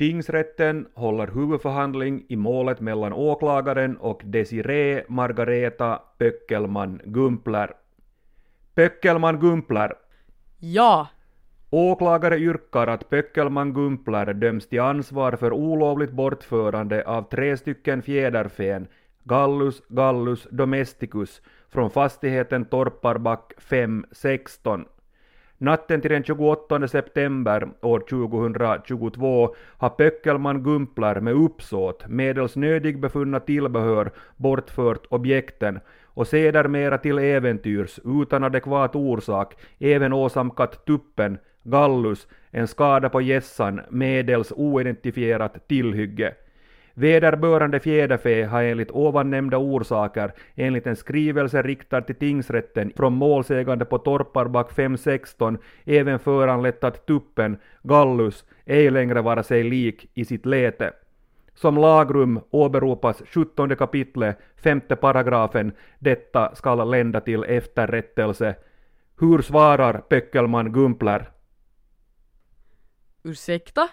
Tingsrätten håller huvudförhandling i målet mellan åklagaren och Desiree Margareta Pöckelman Gumpler. Pöckelman Gumpler. Ja. Åklagare yrkar att Pöckelman Gumpler döms till ansvar för olovligt bortförande av tre stycken fjäderfän, Gallus gallus domesticus, från fastigheten Torparback 516. Natten till den 28 september år 2022 har Pöckelman Gumpler med uppsåt medels nödig befunna tillbehör bortfört objekten och sedermera till äventyrs utan adekvat orsak även åsamkat tuppen Gallus en skada på gässan medels oidentifierat tillhygge. Vederbörande fjäderfä har enligt ovannämnda orsaker enligt en skrivelse riktad till tingsrätten från målsägande på Torparback 516 även föranlett att tuppen, Gallus, ej längre vara sig lik i sitt läte. Som lagrum åberopas 17 kapitlet, femte paragrafen, detta skall lända till efterrättelse. Hur svarar Pöckelman Gumpler? Ursäkta?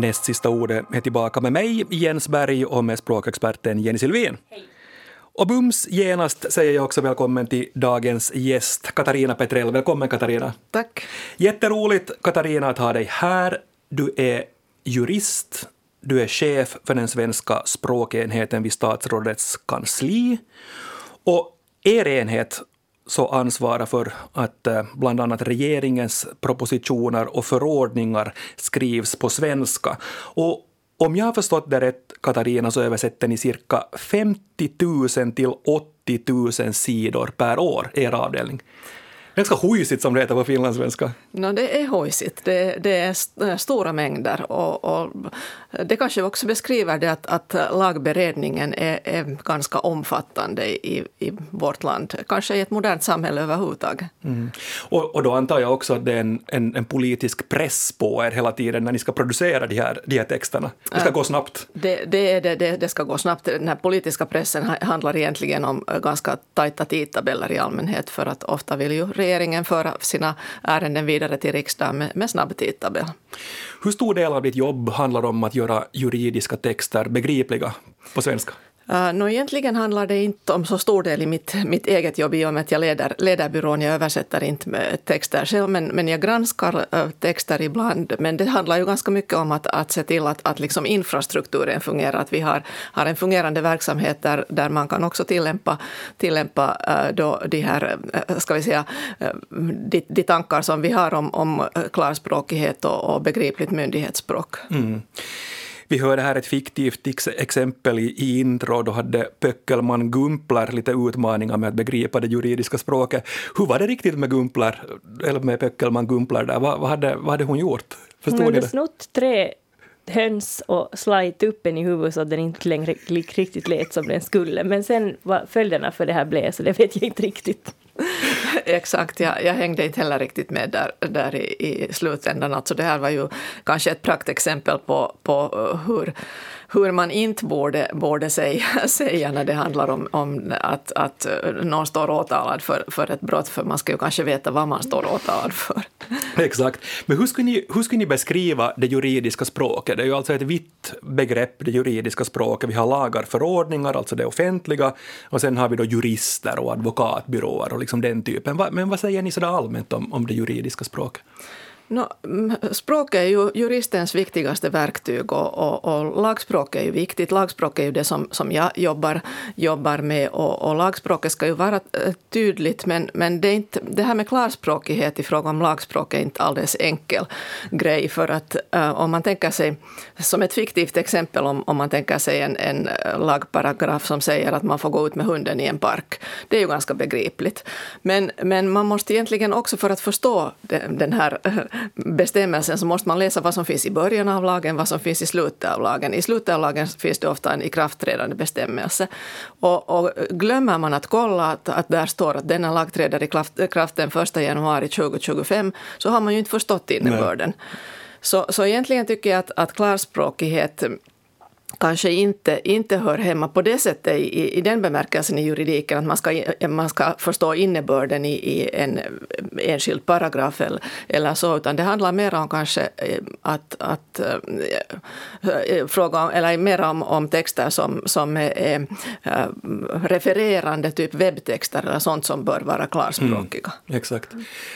Näst sista ordet är tillbaka med mig, Jens Berg, och med språkexperten Jenny Sylvin. Hej. Och bums genast säger jag också välkommen till dagens gäst, Katarina Petrell. Välkommen Katarina. Tack. Jätteroligt Katarina att ha dig här. Du är jurist, du är chef för den svenska språkenheten vid statsrådets kansli. Och er enhet så ansvara för att eh, bland annat regeringens propositioner och förordningar skrivs på svenska. Och om jag har förstått det rätt, Katarina, så översätter ni cirka 50 000 till 80 000 sidor per år, er avdelning ganska hojsigt som det heter på finlandssvenska. No, det är hojsigt, det, det är stora mängder och, och, det kanske också beskriver det att, att lagberedningen är, är ganska omfattande i, i vårt land, kanske i ett modernt samhälle överhuvudtaget. Mm. Och, och då antar jag också att det är en, en, en, politisk press på er hela tiden när ni ska producera de här, de här texterna. Det ska gå snabbt. Det, det, det, det, det ska gå snabbt. Den här politiska pressen handlar egentligen om ganska tajta tidtabeller i allmänhet för att ofta vill ju regeringen föra sina ärenden vidare till riksdagen med, med snabb tidtabell. Hur stor del av ditt jobb handlar om att göra juridiska texter begripliga på svenska? Eh, uh, no, egentligen handlar det inte om så stor del i mitt, mitt eget jobb i och med att jag leder, leder byrån. Jag översätter inte texter själv, men, men jag granskar uh, texter ibland. Men det handlar ju ganska mycket om att, att se till att, att liksom infrastrukturen fungerar, att vi har, har en fungerande verksamhet där, där man kan också tillämpa, tillämpa uh, då de här, ska vi säga, de, de tankar som vi har om, om klarspråkighet och, och begripligt myndighetsspråk. Mm. Vi hörde här ett fiktivt exempel i, i intro, då hade Pöckelman Gumpler lite utmaningar med att begripa det juridiska språket. Hur var det riktigt med Gumpler, eller med Pöckelman Gumpler där? Vad, vad, hade, vad hade hon gjort? Förstod hon hade snott tre höns och slagit tuppen i huvudet så att den inte längre riktigt lät som den skulle. Men sen vad följderna för det här blev så det vet jag inte riktigt. Exakt, jag, jag hängde inte heller riktigt med där, där i, i slutändan. Alltså det här var ju kanske ett praktexempel på, på eh, hur hur man inte borde, borde säga, säga när det handlar om, om att, att någon står åtalad för, för ett brott, för man ska ju kanske veta vad man står åtalad för. Exakt. Men hur skulle, ni, hur skulle ni beskriva det juridiska språket? Det är ju alltså ett vitt begrepp, det juridiska språket. Vi har lagar, förordningar, alltså det offentliga, och sen har vi då jurister och advokatbyråer och liksom den typen. Men vad säger ni sådär allmänt om, om det juridiska språket? No, mm, språk är ju juristens viktigaste verktyg och, och, och lagspråk är ju viktigt. Lagspråk är ju det som, som jag jobbar, jobbar med och, och lagspråket ska ju vara eh, tydligt men, men det, är inte, det här med klarspråkighet i fråga om lagspråk är inte alldeles enkel grej för att uh, om man tänker sig, som ett fiktivt exempel om, om man tänker sig en, en eh, lagparagraf som säger att man får gå ut med hunden i en park. Det är ju ganska begripligt. Men, men man måste egentligen också för att förstå den, den här bestämmelsen så måste man läsa vad som finns i början av lagen, vad som finns i slutet av lagen. I slutet av lagen finns det ofta en ikraftträdande bestämmelse. Och, och glömmer man att kolla att, att där står att denna lag träder i kraft den 1 januari 2025 så har man ju inte förstått innebörden. Så, så egentligen tycker jag att, att klarspråkighet kanske inte, inte hör hemma på det sättet i, i den bemärkelsen i juridiken att man ska, man ska förstå innebörden i, i en enskild paragraf eller, eller så, utan det handlar mer om kanske eh, att, att äh, fråga om, eller mer om, om texter som, som är äh, refererande, typ webbtexter eller sånt som bör vara klarspråkiga. Mm, exakt.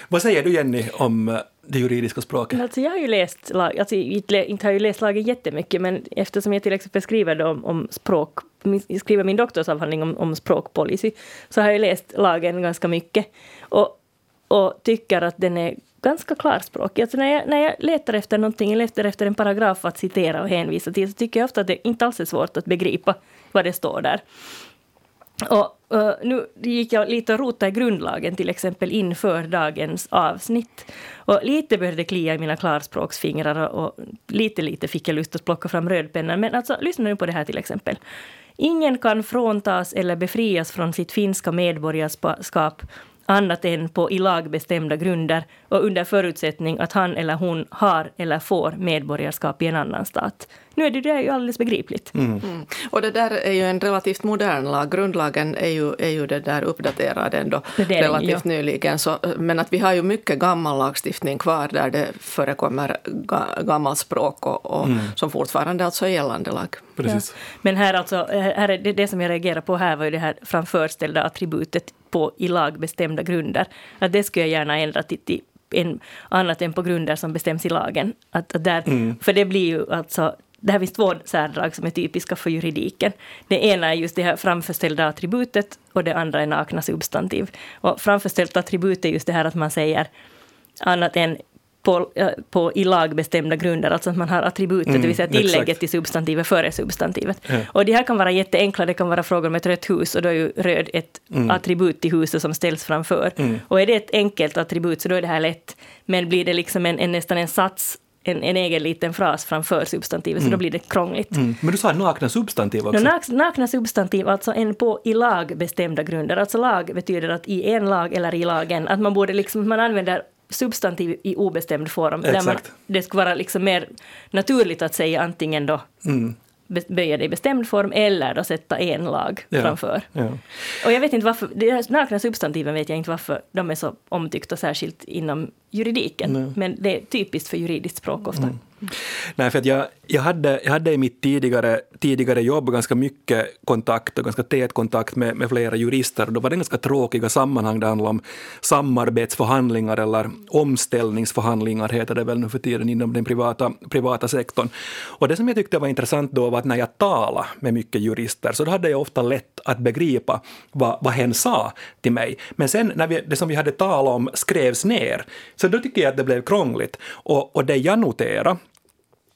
Vad säger du Jenny om det juridiska språket? Alltså jag har ju läst, alltså inte, har jag läst lagen jättemycket, men eftersom jag till exempel skriver om, om språk, skriver min doktorsavhandling om, om språkpolicy, så har jag läst lagen ganska mycket. Och, och tycker att den är ganska klarspråkig. Alltså när, jag, när jag letar efter någonting, jag letar efter en paragraf att citera och hänvisa till, så tycker jag ofta att det inte alls är svårt att begripa vad det står där. Och uh, nu gick jag lite och rotade i grundlagen till exempel inför dagens avsnitt. Och lite började det klia i mina klarspråksfingrar och lite, lite fick jag lust att plocka fram rödpennan. Men alltså, lyssna nu på det här till exempel. Ingen kan fråntas eller befrias från sitt finska medborgarskap annat än på i lag bestämda grunder och under förutsättning att han eller hon har eller får medborgarskap i en annan stat. Nu är det, det ju alldeles begripligt. Mm. Mm. Och det där är ju en relativt modern lag. Grundlagen är ju, är ju det där uppdaterad ändå relativt ja. nyligen. Så, men att vi har ju mycket gammal lagstiftning kvar där det förekommer ga, gammalt språk och, och mm. som fortfarande alltså är gällande lag. Precis. Ja. Men här alltså, här är det, det som jag reagerar på här var ju det här framförställda attributet på i lag bestämda grunder. Att det skulle jag gärna ändra till, till en, annat än på grunder som bestäms i lagen. Att, att där, mm. För det blir ju alltså det här finns två särdrag som är typiska för juridiken. Det ena är just det här framförställda attributet och det andra är nakna substantiv. Och framförställt attribut är just det här att man säger annat än på, på i lag bestämda grunder, alltså att man har attributet, mm, det vill säga tillägget exakt. till substantivet före substantivet. Ja. Och det här kan vara jätteenkla, det kan vara fråga om ett rött hus och då är ju röd ett mm. attribut till huset som ställs framför. Mm. Och är det ett enkelt attribut så då är det här lätt, men blir det liksom en, en nästan en sats en, en egen liten fras framför substantivet, mm. så då mm. blir det krångligt. Mm. Men du sa nakna substantiv också? No, nak, nakna substantiv, alltså en på i lag bestämda grunder. Alltså lag betyder att i en lag eller i lagen, att man borde liksom, man använder substantiv i obestämd form. Där man, det skulle vara liksom mer naturligt att säga antingen då mm böja det i bestämd form eller då sätta en lag ja, framför. Ja. Och jag vet inte varför, de nakna substantiven vet jag inte varför de är så omtyckta särskilt inom juridiken. Nej. Men det är typiskt för juridiskt språk ofta. Mm. Nej, för att jag, jag, hade, jag hade i mitt tidigare, tidigare jobb ganska mycket kontakt och ganska tät kontakt med, med flera jurister. Då var det ganska tråkiga sammanhang. Det handlade om samarbetsförhandlingar eller omställningsförhandlingar heter det väl nu för tiden inom den privata, privata sektorn. Och det som jag tyckte var intressant då var att när jag talade med mycket jurister så då hade jag ofta lätt att begripa vad, vad hen sa till mig. Men sen när vi, det som vi hade talat om skrevs ner, så då tycker jag att det blev krångligt. Och, och det jag noterade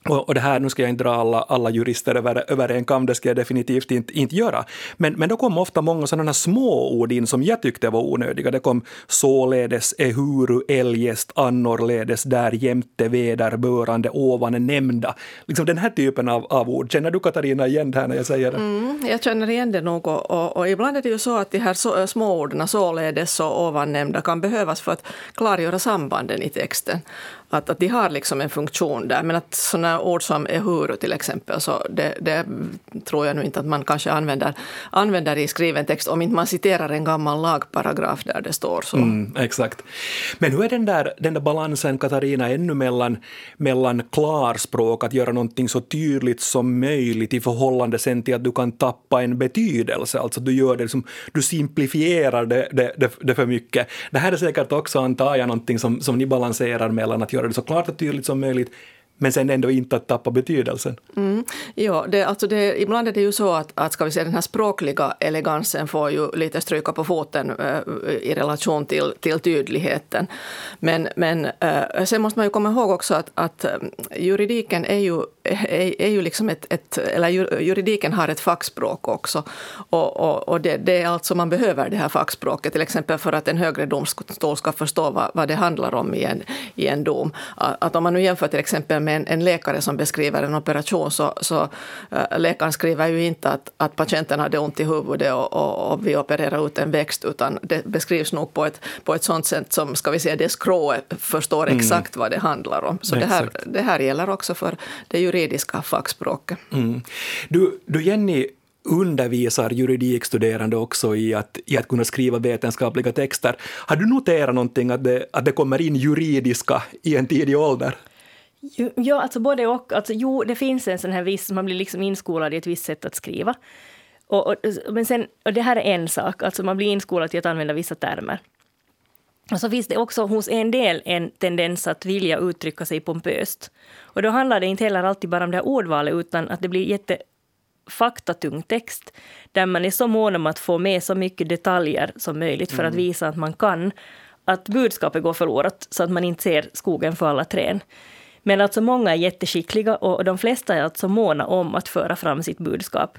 och, och det här, nu ska jag inte dra alla, alla jurister över, över en kam, det ska jag definitivt inte, inte göra. Men, men då kom ofta många sådana små ord in som jag tyckte var onödiga. Det kom således, ehuru, eljest, annorledes, där jämte, vederbörande, ovan nämnda. Liksom den här typen av, av ord. Känner du Katarina igen det här när jag säger det? Mm, jag känner igen det nog och, och, och, ibland är det ju så att de här så, småorden, således och ovan nämnda, kan behövas för att klargöra sambanden i texten att, att de har liksom en funktion där. Men att sådana ord som ehuru till exempel, så det, det, tror jag nu inte att man kanske använder, använder i skriven text om inte man citerar en gammal lagparagraf där det står så. Mm, exakt. Men hur är den där, den där balansen, Katarina, ännu mellan, mellan klarspråk, att göra någonting så tydligt som möjligt i förhållande sen till att du kan tappa en betydelse, alltså du gör det liksom, du simplifierar det, det, det, det för mycket. Det här är säkert också, antar jag, någonting som, som ni balanserar mellan att göra det så klart och tydligt som möjligt, men sen ändå inte att tappa betydelsen. Mm. Ja, det, alltså det, ibland är det ju så att, att ska vi säga, den här språkliga elegansen får ju lite stryka på foten äh, i relation till, till tydligheten. Men, men äh, sen måste man ju komma ihåg också att, att eh, juridiken är ju, är, är ju liksom ett, ett, eller juridiken har ett fackspråk också. Och, och, och det, det, är alltså man behöver det här fackspråket, till exempel för att en högre domstol ska förstå vad, vad det handlar om i en, i en dom. Att om man nu jämför till exempel med en, en läkare som beskriver en operation så, så äh, läkaren skriver ju inte att, att patienten hade ont i huvudet och, och, och, vi opererar ut en växt utan det beskrivs nog på ett, på ett sånt sätt som ska vi säga det skrået förstår mm. exakt vad det handlar om. Så det här, det här gäller också för det juridiska fackspråket. Mm. Du, du Jenny, undervisar juridikstuderande också i att, i att kunna skriva vetenskapliga texter. Har du noterat någonting att det, att det kommer in juridiska i en tidig ålder? Ja, alltså både och. Alltså, jo, det finns en sån här viss, man blir liksom inskolad i ett visst sätt att skriva. Och, och, men sen, och det här är en sak, alltså man blir inskolad till att använda vissa termer. Och så finns det också hos en del en tendens att vilja uttrycka sig pompöst. Och då handlar det inte heller alltid bara om det här ordvalet, utan att det blir jätte faktatung text, där man är så mån om att få med så mycket detaljer som möjligt för mm. att visa att man kan, att budskapet går förlorat, så att man inte ser skogen för alla träd. Men alltså många är jätteskickliga och de flesta är alltså måna om att föra fram sitt budskap.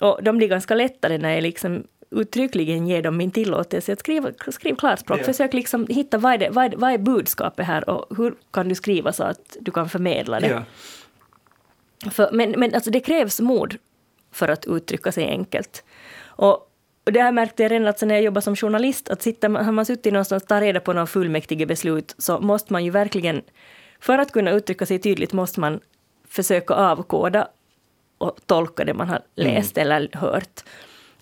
Och de blir ganska lättare när jag liksom uttryckligen ger dem min tillåtelse att skriva, skriva klarspråk. Yeah. Försök liksom hitta vad är, det, vad, är, vad är budskapet här och hur kan du skriva så att du kan förmedla det. Yeah. För, men men alltså det krävs mod för att uttrycka sig enkelt. Och, och det här märkte jag redan alltså när jag jobbade som journalist, att sitta, har man suttit någonstans och tagit reda på någon fullmäktige beslut så måste man ju verkligen för att kunna uttrycka sig tydligt måste man försöka avkoda och tolka det man har mm. läst mm. eller hört.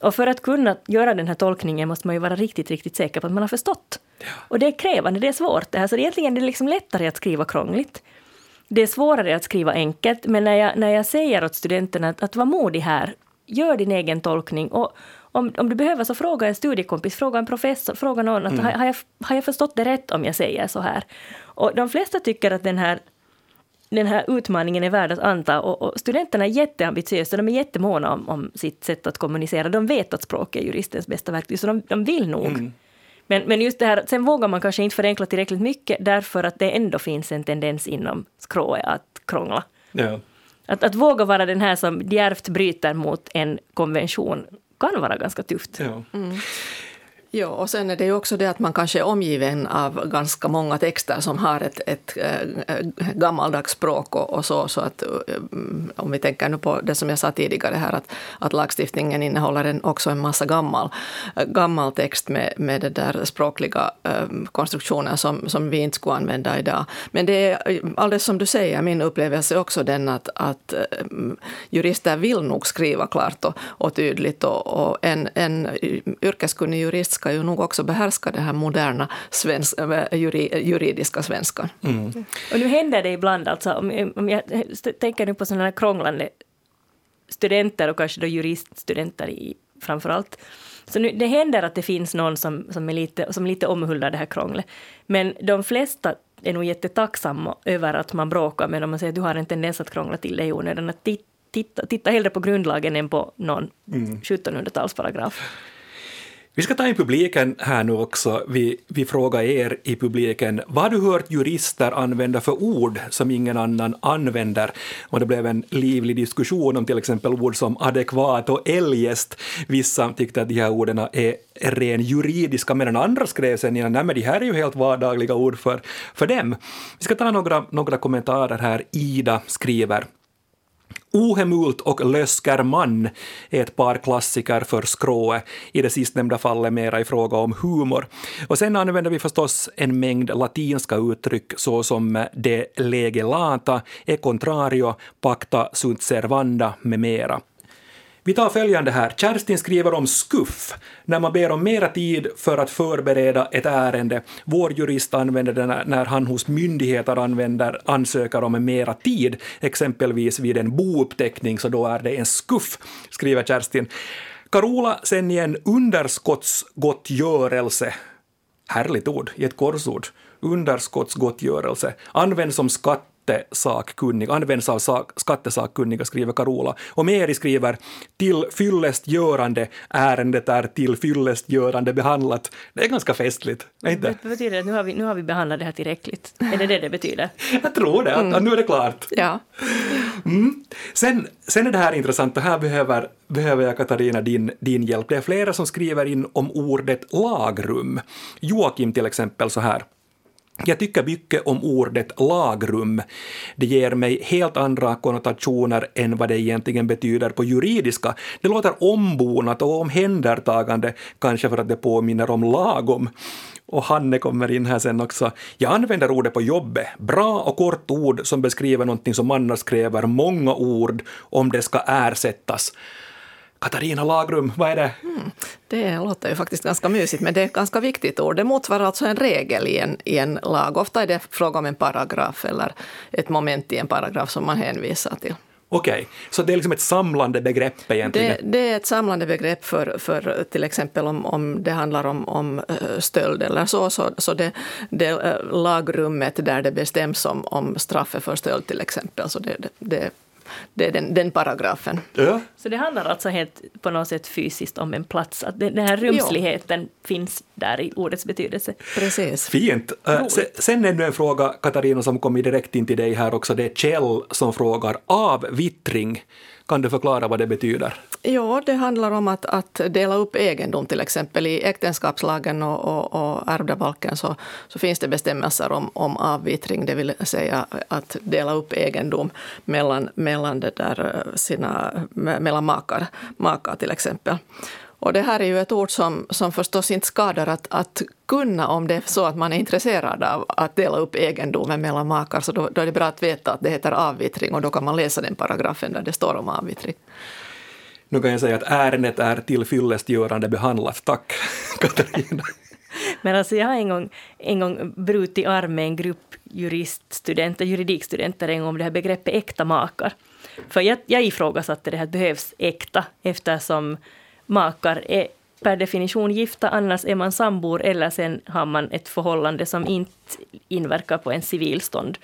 Och för att kunna göra den här tolkningen måste man ju vara riktigt, riktigt säker på att man har förstått. Ja. Och det är krävande, det är svårt det här, så egentligen är det liksom lättare att skriva krångligt. Det är svårare att skriva enkelt, men när jag, när jag säger åt studenterna att, att vara modig här, gör din egen tolkning och om, om du behöver så fråga en studiekompis, fråga en professor, fråga någon. Att, mm. har, har, jag, har jag förstått det rätt om jag säger så här? Och de flesta tycker att den här den här utmaningen är värd att anta och, och studenterna är jätteambitiösa, de är jättemåna om, om sitt sätt att kommunicera. De vet att språk är juristens bästa verktyg, så de, de vill nog. Mm. Men, men just det här, sen vågar man kanske inte förenkla tillräckligt mycket därför att det ändå finns en tendens inom skrået att krångla. Ja. Att, att våga vara den här som djärvt bryter mot en konvention kan vara ganska tufft. Ja. Mm. Ja, och sen är det ju också det att man kanske är omgiven av ganska många texter som har ett, ett, ett gammaldags språk och, och, så. så att, eh, om vi tänker nu på det som jag sa tidigare här, att, att lagstiftningen innehåller en, också en massa gammal, eh, gammal text med, med det där språkliga konstruktioner som, som vi inte skulle använda idag. Men det är alldeles som du säger, min upplevelse är också den att, att jurister vill nog skriva klart och, och tydligt och, och en, en yrkeskunnig jurist ska ju nog också behärska den här moderna svensk, juridiska svenskan. Mm. Och nu händer det ibland, alltså, om, om jag tänker nu på sådana här krånglande studenter och kanske då juriststudenter i, framför allt. Så nu, det händer att det finns någon som, som, är lite, som lite omhuldar det här krånglet. Men de flesta är nog jättetacksamma över att man bråkar med dem och säger att du har en tendens att krångla till dig i onödan. Titta, titta hellre på grundlagen än på någon mm. 1700-talsparagraf. Vi ska ta in publiken här nu också. Vi, vi frågar er i publiken, vad har du hört jurister använda för ord som ingen annan använder? Och det blev en livlig diskussion om till exempel ord som adekvat och eljest. Vissa tyckte att de här orden är ren juridiska, medan andra skrev sen igen, nej men de här är ju helt vardagliga ord för, för dem. Vi ska ta några, några kommentarer här. Ida skriver Ohemult och Löskerman är ett par klassiker för skrået, i det sistnämnda fallet mera i fråga om humor. Och sen använder vi förstås en mängd latinska uttryck såsom de lege lata, e contrario, pacta sunt servanda med mera. Vi tar följande här. Kerstin skriver om skuff, när man ber om mera tid för att förbereda ett ärende. Vår jurist använder det när han hos myndigheter använder ansöker om mera tid, exempelvis vid en bouppteckning, så då är det en skuff, skriver Kerstin. Carola sen i en underskottsgottgörelse, härligt ord i ett korsord, underskottsgottgörelse, används som skatt skattesakkunniga, används av sak, skattesakkunniga, skriver Carola. Och Meri skriver till fyllestgörande, ärendet är till fyllestgörande behandlat. Det är ganska festligt, inte? Det betyder att nu har, vi, nu har vi behandlat det här tillräckligt. Är det det det betyder? Jag tror det, att nu är det klart. Ja. Mm. Sen, sen är det här intressant och här behöver, behöver jag Katarina din, din hjälp. Det är flera som skriver in om ordet lagrum. Joakim till exempel så här. Jag tycker mycket om ordet lagrum. Det ger mig helt andra konnotationer än vad det egentligen betyder på juridiska. Det låter ombonat och omhändertagande, kanske för att det påminner om lagom. Och Hanne kommer in här sen också. Jag använder ordet på jobbet. Bra och kort ord som beskriver någonting som annars kräver många ord om det ska ersättas. Katarina Lagrum, vad är det? Mm, det låter ju faktiskt ganska mysigt, men det är ett ganska viktigt ord. Det motsvarar alltså en regel i en, i en lag. Ofta är det fråga om en paragraf eller ett moment i en paragraf som man hänvisar till. Okej, okay. så det är liksom ett samlande begrepp egentligen? Det, det, är ett samlande begrepp för, för till exempel om, om det handlar om, om eh, stöld eller så, så, så det, det eh, lagrummet där det bestäms om, om straffet för stöld till exempel, så det, det, det det är den, den paragrafen. Ja. Så det handlar alltså helt på något sätt fysiskt om en plats, att den här rumsligheten jo. finns där i ordets betydelse. Precis. Fint. Uh, sen ännu en fråga, Katarina, som kommer direkt in till dig här också. Det är Kjell som frågar avvittring. Kan du förklara vad det betyder? Ja, det handlar om att, att dela upp egendom till exempel. I äktenskapslagen och, och, och ärvdabalken så, så finns det bestämmelser om, om avvittring, det vill säga att dela upp egendom mellan, mellan, det där eh, sina, mellan makar, makar till exempel. Och det här är ju ett ord som, som förstås inte skadar att, att kunna om det är så att man är intresserad av att dela upp egendomen mellan makar. Så då, då är det bra att veta att det heter avvittring och då kan man läsa den paragrafen där det står om avvittring. Nu kan jag säga att ärendet är till fyllestgörande behandlat. Tack, Katarina. Men alltså jag har en gång, en gång brutit arm med en grupp juriststudenter, juridikstudenter en gång om det här begreppet äkta makar. För jag, jag ifrågasatte det här, att behövs äkta eftersom makar är per definition gifta, annars är man sambor eller sen har man ett förhållande som inte inverkar på en civilstånd.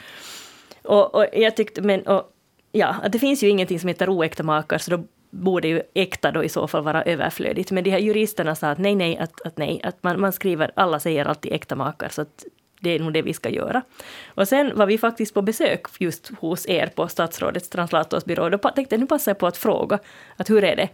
Och, och jag tyckte, men och, ja, att det finns ju ingenting som heter oäkta makar, så då borde ju äkta då i så fall vara överflödigt. Men de här juristerna sa att nej, nej, att, att nej, att man, man skriver, alla säger alltid äkta makar, så att det är nog det vi ska göra. Och sen var vi faktiskt på besök just hos er på statsrådets translatorsbyrå. Då tänkte jag nu passar jag på att fråga att hur är det?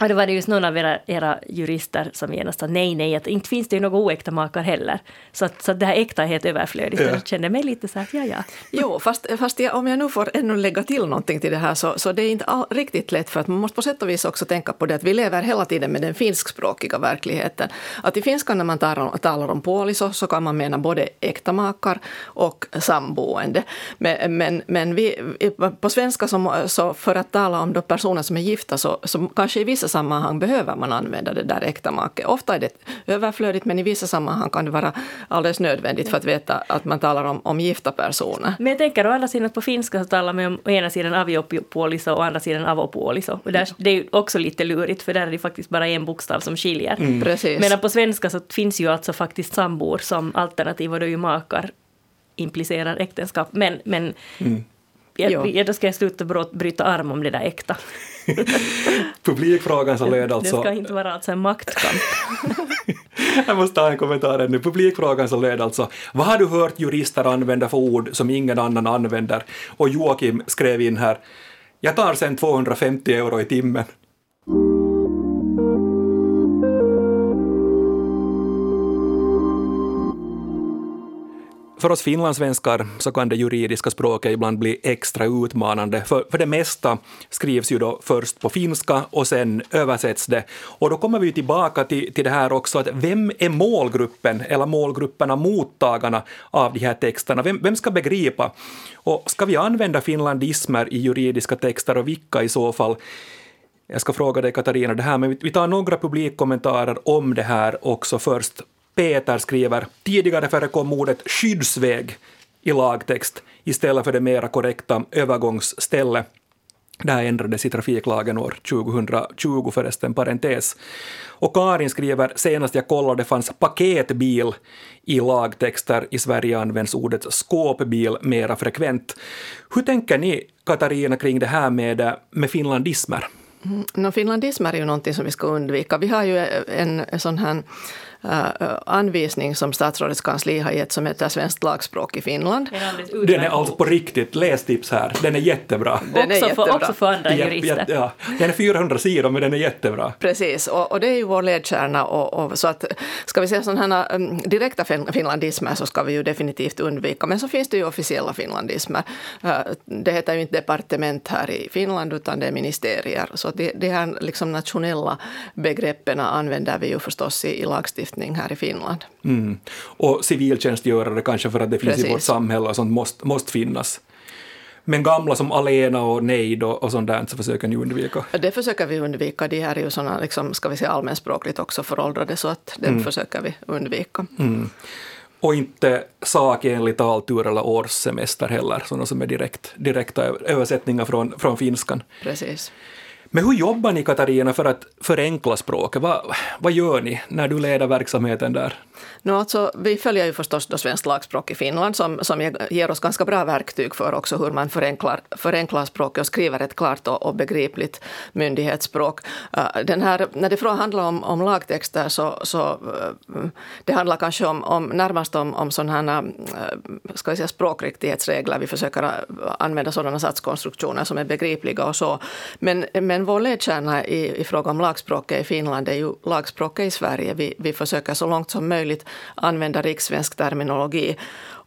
Och då var det just någon av era, era jurister som genast sa nej, nej, att inte finns det ju några oäkta makar heller. Så, att, så att det här äkta är helt överflödigt. Ja. Jag kände mig lite så här, ja, ja. Jo, fast, fast jag, om jag nu får ännu lägga till någonting till det här så, så det är inte all, riktigt lätt för att man måste på sätt och vis också tänka på det att vi lever hela tiden med den finskspråkiga verkligheten. Att i finskan när man talar, talar om puoliso så kan man mena både äkta makar och samboende. Men, men, men vi, på svenska så, så för att tala om då personer som är gifta så, så kanske i vissa vissa sammanhang behöver man använda det där äkta make. Ofta är det överflödigt men i vissa sammanhang kan det vara alldeles nödvändigt för att veta att man talar om, om gifta personer. Men jag tänker å andra sidan att på finska så talar man om å ena sidan aviopuoliso och å andra sidan avopuoliso. Och där, det är också lite lurigt för där är det faktiskt bara en bokstav som skiljer. Mm. Precis. Medan på svenska så finns ju alltså faktiskt sambor som alternativ och då är ju makar implicerar äktenskap. Men, men mm. Jag, då ska jag sluta bryta arm om det där äkta. Publikfrågan som löd alltså... Det ska inte vara alltså en maktkamp. jag måste ta en kommentar ännu. Publikfrågan som löd alltså, vad har du hört jurister använda för ord som ingen annan använder? Och Joakim skrev in här, jag tar sen 250 euro i timmen. För oss finlandssvenskar så kan det juridiska språket ibland bli extra utmanande, för, för det mesta skrivs ju då först på finska och sen översätts det. Och då kommer vi tillbaka till, till det här också, att vem är målgruppen, eller målgrupperna, mottagarna av de här texterna? Vem, vem ska begripa? Och ska vi använda finlandismer i juridiska texter och vilka i så fall? Jag ska fråga dig Katarina det här, men vi tar några publikkommentarer om det här också först. Peter skriver tidigare förekom ordet skyddsväg i lagtext istället för det mera korrekta övergångsställe. Det här ändrades i trafiklagen år 2020 förresten, parentes. Och Karin skriver, senast jag kollade fanns paketbil i lagtexter. I Sverige används ordet skåpbil mera frekvent. Hur tänker ni, Katarina, kring det här med, med finlandismer? Mm, no, finlandismer är ju någonting som vi ska undvika. Vi har ju en, en sån här anvisning som statsrådets kansli har gett som heter Svenskt lagspråk i Finland. Den är alltså på riktigt, lästips här, den är jättebra. Den är också, jättebra. För, också för andra jurister. Ja, ja, Den är 400 sidor men den är jättebra. Precis, och, och det är ju vår ledstjärna. Och, och, så att, ska vi säga sådana här um, direkta finlandismer så ska vi ju definitivt undvika. Men så finns det ju officiella finlandismer. Uh, det heter ju inte departement här i Finland utan det är ministerier. Så de, de här liksom nationella begreppen använder vi ju förstås i, i lagstiftningen lagstiftning här i Finland. Mm. Och civiltjänstgörare kanske för att det finns Precis. i vårt samhälle och sånt måste, måste finnas. Men gamla som alena och nejd och, sånt där så försöker ni undvika? Det försöker vi undvika. De här är ju såna, liksom, ska vi säga allmänspråkligt också föråldrade så att det mm. försöker vi undvika. Mm. Och inte sakenligt alltur eller årssemester heller, sådana som är direkt, direkta översättningar från, från finskan. Precis. Men hur jobbar ni Katarina för att förenkla språket? Vad, vad gör ni när du leder verksamheten där? No, alltså, vi följer ju förstås då svenskt lagspråk i Finland som, som ger oss ganska bra verktyg för också hur man förenklar, förenklar språket och skriver ett klart och, och begripligt myndighetsspråk. Uh, den här, när det handlar om, om lagtexter så, så uh, det handlar kanske om, om närmast om, om sådana uh, eh, ska säga, språkriktighetsregler. Vi försöker använda sådana satskonstruktioner som är begripliga och så. Men, men vår ledstjärna i, i fråga om lagspråket i Finland är ju lagspråket i Sverige. Vi, vi försöker så långt som möjligt använda rikssvensk terminologi.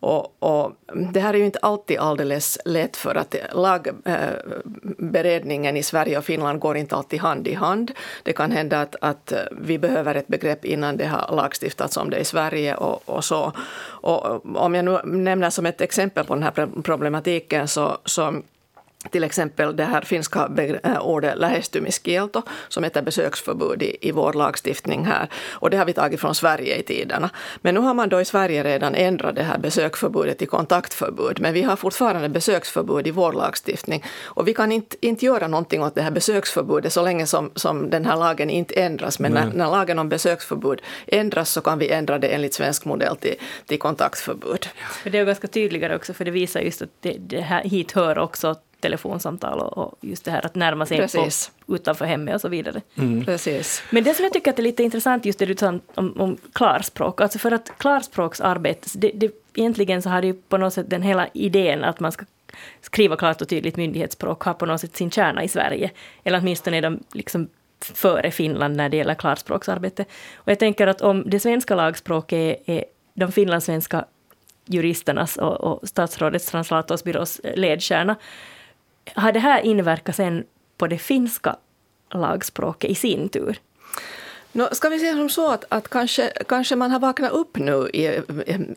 Och, och, det här är ju inte alltid alldeles lätt för att lagberedningen eh, i Sverige och Finland går inte alltid hand i hand. Det kan hända att, att vi behöver ett begrepp innan det har lagstiftats om det i Sverige och, och så. Och om jag nu nämner som ett exempel på den här problematiken så, så till exempel det här finska äh, ordet lähestymiskielto som heter besöksförbud i, i vår lagstiftning här. Och det har vi tagit från Sverige i tiderna. Men nu har man då i Sverige redan ändrat det här besöksförbudet till kontaktförbud. Men vi har fortfarande besöksförbud i vår lagstiftning. Och vi kan inte, inte göra någonting åt det här besöksförbudet så länge som, som den här lagen inte ändras. Men när, när, lagen om besöksförbud ändras så kan vi ändra det enligt svensk modell till, till kontaktförbud. Det är ganska tydligare också för det visar just att det, det här, hit hör också telefonsamtal och, och just det här att närma sig på, utanför hemmet och så vidare. Mm. Precis. Men det som jag tycker är lite intressant, just det du sa om, om klarspråk, alltså för att klarspråksarbete, det, det, egentligen så har det ju på något sätt den hela idén att man ska skriva klart och tydligt myndighetsspråk har på något sätt sin kärna i Sverige, eller åtminstone är de liksom före Finland när det gäller klarspråksarbete. Och jag tänker att om det svenska lagspråket är, är de finlandssvenska juristernas och, och statsrådets translatorsbyrås ledstjärna, har det här inverkat sen på det finska lagspråket i sin tur? No, ska vi säga som så att, att kanske, kanske man har vaknat upp nu i,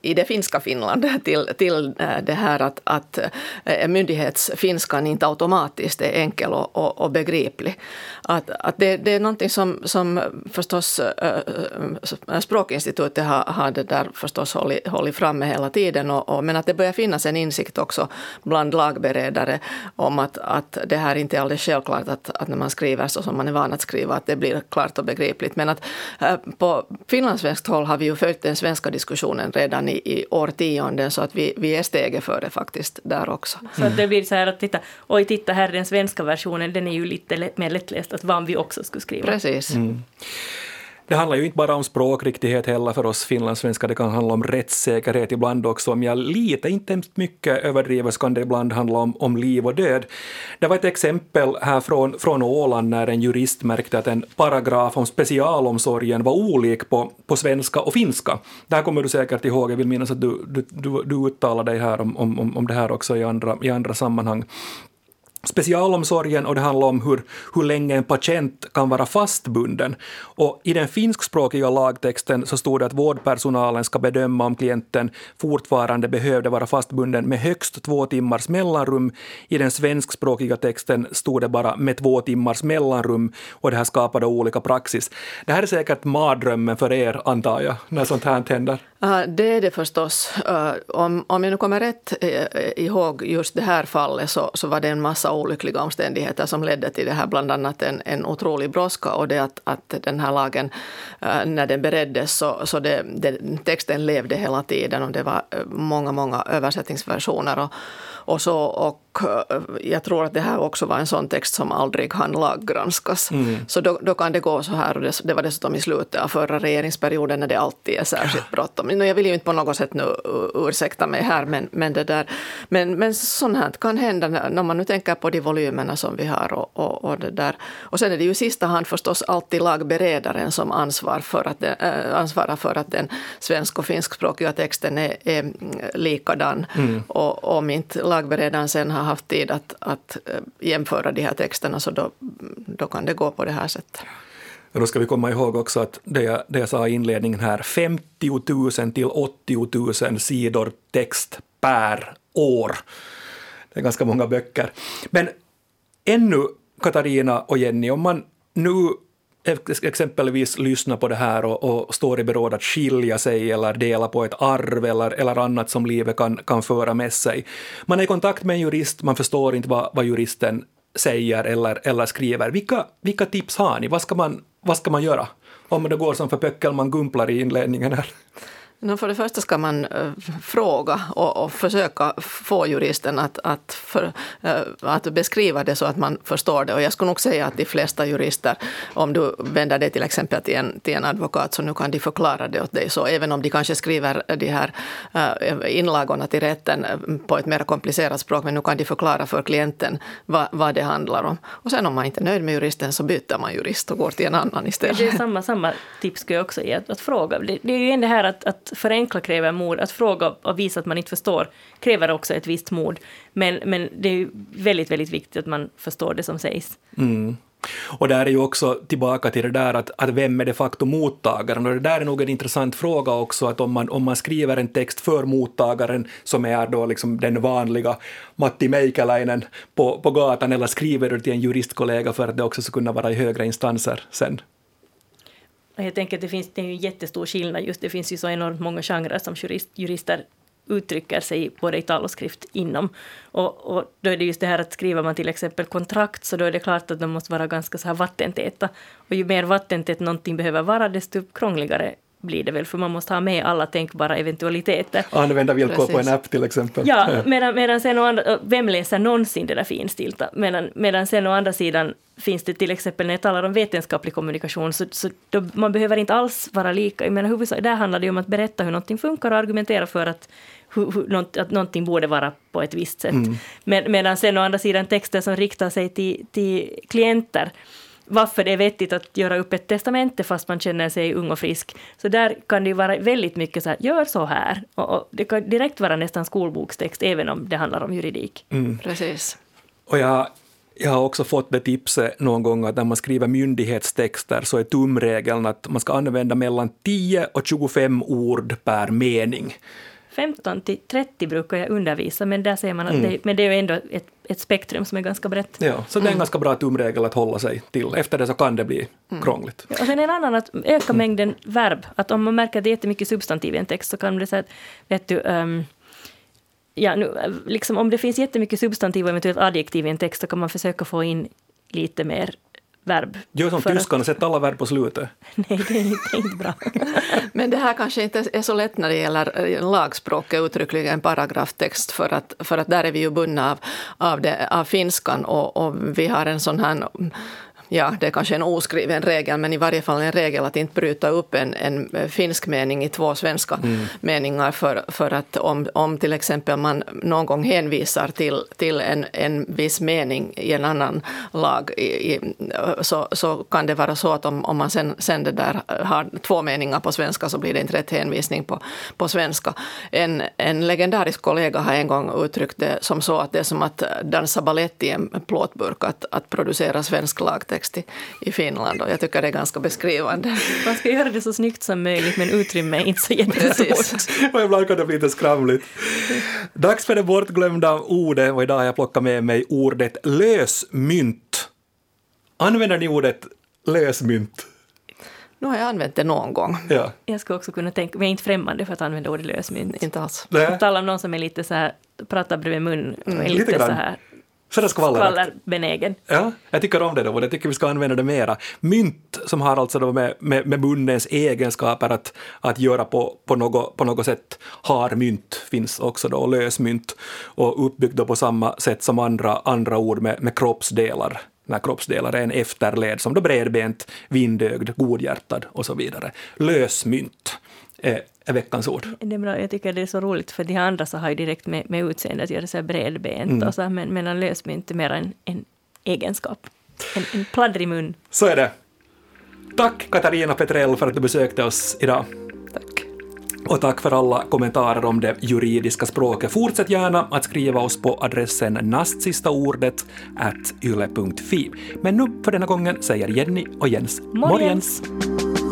i det finska Finland till, till eh, det här att, att eh, myndighetsfinskan inte automatiskt är enkel och, och, och begriplig. Att, att det, det är någonting som, som förstås äh, Språkinstitutet har, har det där förstås hållit, hållit framme hela tiden och, och, men att det börjar finnas en insikt också bland lagberedare om att, att det här inte är alldeles självklart att, att när man skriver så som man är van att skriva att det blir klart och begripligt. Men att äh, på finlandssvenskt håll har vi ju följt den svenska diskussionen redan i, i årtionden så att vi, vi är steget före faktiskt där också. Så att det blir så här att titta, oj titta här den svenska versionen den är ju lite mer lättläst, att vad vi också skulle skriva. Precis. Mm. Det handlar ju inte bara om språkriktighet heller för oss finlandssvenskar, det kan handla om rättssäkerhet ibland också. Om jag lite, inte mycket överdriver, så kan det ibland handla om, om liv och död. Det var ett exempel här från, från Åland när en jurist märkte att en paragraf om specialomsorgen var olik på, på svenska och finska. Det här kommer du säkert ihåg, jag vill minnas att du, du, du, du uttalade dig här om, om, om det här också i andra, i andra sammanhang specialomsorgen och det handlar om hur, hur länge en patient kan vara fastbunden. Och I den finskspråkiga lagtexten så stod det att vårdpersonalen ska bedöma om klienten fortfarande behövde vara fastbunden med högst två timmars mellanrum. I den svenskspråkiga texten stod det bara med två timmars mellanrum och det här skapade olika praxis. Det här är säkert mardrömmen för er, antar jag, när sånt här händer. Äh, det är det förstås. Äh, om, om jag nu kommer rätt eh, eh, ihåg just det här fallet så, så var det en massa olyckliga omständigheter som ledde till det här, bland annat en, en otrolig brådska och det att, att den här lagen, äh, när den bereddes så, så det, det, texten levde hela tiden och det var många, många översättningsversioner. Och, och, så, och jag tror att det här också var en sån text som aldrig hann laggranskas. Mm. Så då, då, kan det gå så här, och det, det, var dessutom i slutet av förra regeringsperioden när det alltid är särskilt bråttom. Jag vill ju inte på något sätt nu ursäkta mig här, men, men, det där, men, men sånt här kan hända när man nu tänker på de volymerna som vi har. Och, och, och, det där. och sen är det ju i sista hand förstås alltid lagberedaren som ansvar för att den, äh, ansvarar för att den svensk och finskspråkiga texten är, är likadan. Mm. Och om inte lagberedaren sen har haft tid att, att eh, jämföra de här texterna så då, då kan det gå på det här sättet. Och då ska vi komma ihåg också att det jag, det jag sa i inledningen här, 50 000 till 80 000 sidor text per år. Det är ganska många böcker. Men ännu, Katarina och Jenny, om man nu exempelvis lyssnar på det här och, och, står i beråd att skilja sig eller dela på ett arv eller, eller annat som livet kan, kan föra med sig. Man är i kontakt med en jurist, man förstår inte vad, vad juristen säger eller, eller skriver. Vilka, vilka tips har ni? Vad ska, man, vad ska man göra? Om det går som för Pöckelman Gumplar i inledningen här. No, för det första ska man eh, fråga och, och, försöka få juristen att, att, för, eh, att beskriva det så att man förstår det. Och jag skulle nog säga att de flesta jurister, om du vänder dig till exempel till en, till en advokat, så nu kan de förklara det åt dig. Så även om de kanske skriver de här eh, inlagorna till rätten på ett mer komplicerat språk, men nu kan de förklara för klienten vad, vad det handlar om. Och sen om man inte är nöjd med juristen så byter man jurist och går till en annan istället. Det är samma, samma tips skulle jag också ge, att, att fråga. Det, det är ju det här att, att förenkla kräver mod, att fråga och visa att man inte förstår kräver också ett visst mod. Men, men det är väldigt, väldigt viktigt att man förstår det som sägs. Mm. Och där är ju också tillbaka till det där att, att vem är de facto mottagaren? Och det där är nog en intressant fråga också, att om man, om man skriver en text för mottagaren som är då liksom den vanliga Matti Meikäläinen på, på gatan, eller skriver du till en juristkollega för att det också ska kunna vara i högre instanser sen? Jag tänker att det finns det är en jättestor skillnad just det finns ju så enormt många genrer som jurist, jurister uttrycker sig både i tal och skrift inom. Och, och, då är det just det här att skriver man till exempel kontrakt så då är det klart att de måste vara ganska så här vattentäta. Och ju mer vattentätt någonting behöver vara desto krångligare blir det väl, för man måste ha med alla tänkbara eventualiteter. Använda villkor på en app till exempel. Ja, medan, medan sen å andra, vem läser någonsin det där finstilta? Medan, medan sen å andra sidan finns det till exempel när jag talar om vetenskaplig kommunikation, så, så då, man behöver inte alls vara lika. Jag menar, huvudsak, där handlar det ju om att berätta hur någonting funkar och argumentera för att, hur, hur, att någonting borde vara på ett visst sätt. Mm. Med, medan sen å andra sidan texter som riktar sig till, till klienter, varför det är vettigt att göra upp ett testamente fast man känner sig ung och frisk. Så där kan det ju vara väldigt mycket så här, gör så här. Och, och det kan direkt vara nästan skolbokstext även om det handlar om juridik. Mm. Precis. Och jag, jag har också fått det tipset någon gång att när man skriver myndighetstexter så är tumregeln att man ska använda mellan 10 och 25 ord per mening. 15 till 30 brukar jag undervisa, men där ser man att mm. det, men det är ju ändå ett, ett spektrum som är ganska brett. Ja, så det är en mm. ganska bra tumregel att hålla sig till. Efter det så kan det bli mm. krångligt. Ja, och sen en annan att öka mm. mängden verb. Att om man märker att det är jättemycket substantiv i en text så kan det säga att, vet du, um, ja, nu, liksom om det finns jättemycket substantiv och eventuellt adjektiv i en text så kan man försöka få in lite mer verb. Gör som tyskarna, sätt alla verb på slutet. Nej, det är inte, det är inte bra. Men det här kanske inte är så lätt när det gäller eh, lagspråket, uttryckligen paragraftext, för att, för att där är vi ju bundna av, av, det, av finskan och, och vi har en sån här ja, det är kanske en oskriven regel, men i varje fall en regel att inte bryta upp en, en finsk mening i två svenska mm. meningar. För, för att om, om till exempel man någon gång hänvisar till, till en, en viss mening i en annan lag, i, i, så, så kan det vara så att om, om man sen, sen det där har två meningar på svenska så blir det inte rätt hänvisning på, på svenska. En, en legendarisk kollega har en gång uttryckt det som så att det är som att dansa balett i en plåtburk, att, att producera svensk lagtext uppväxt i, i Finland och jag tycker det är ganska beskrivande. Man ska göra det så snyggt som möjligt men utrymme är inte så jättestort. och ibland kan det bli lite skramligt. Dags för det bortglömda ordet och idag har jag plockat med mig ordet lösmynt. Använder ni ordet lösmynt? Nu har jag använt det någon gång. Ja. Jag skulle också kunna tänka mig, jag är inte främmande för att använda ordet lösmynt. Inte alls. Nej. På tal om någon som är lite så här, pratar bredvid mun är lite lite, så här Så det skvallrar. skvallerbenägen. Ja, jag tycker om det då och jag tycker vi ska använda det mera. Mynt som har alltså då med, med, med munnens egenskaper att, att göra på, på, något, på något sätt. Har mynt finns också då, och lösmynt och uppbyggt då på samma sätt som andra, andra ord med, med kroppsdelar. När kroppsdelar är en efterled som då bredbent, vindögd, godhjärtad och så vidare. Lösmynt är, är veckans ord. Det är bra, jag tycker det är så roligt för de andra så har ju direkt med, med utseendet att göra så här bredbent Mm. och så men, medan lösmynt är mer en, en egenskap. En, en pladdrig mun. Så är det. Tack Katarina Petrell för att du besökte oss idag. Tack. Och tack för alla kommentarer om det juridiska språket. Fortsätt gärna att skriva oss på adressen nastsistaordet at yle.fi. Men nu för denna gången säger Jenny och Jens Morgens. morgens.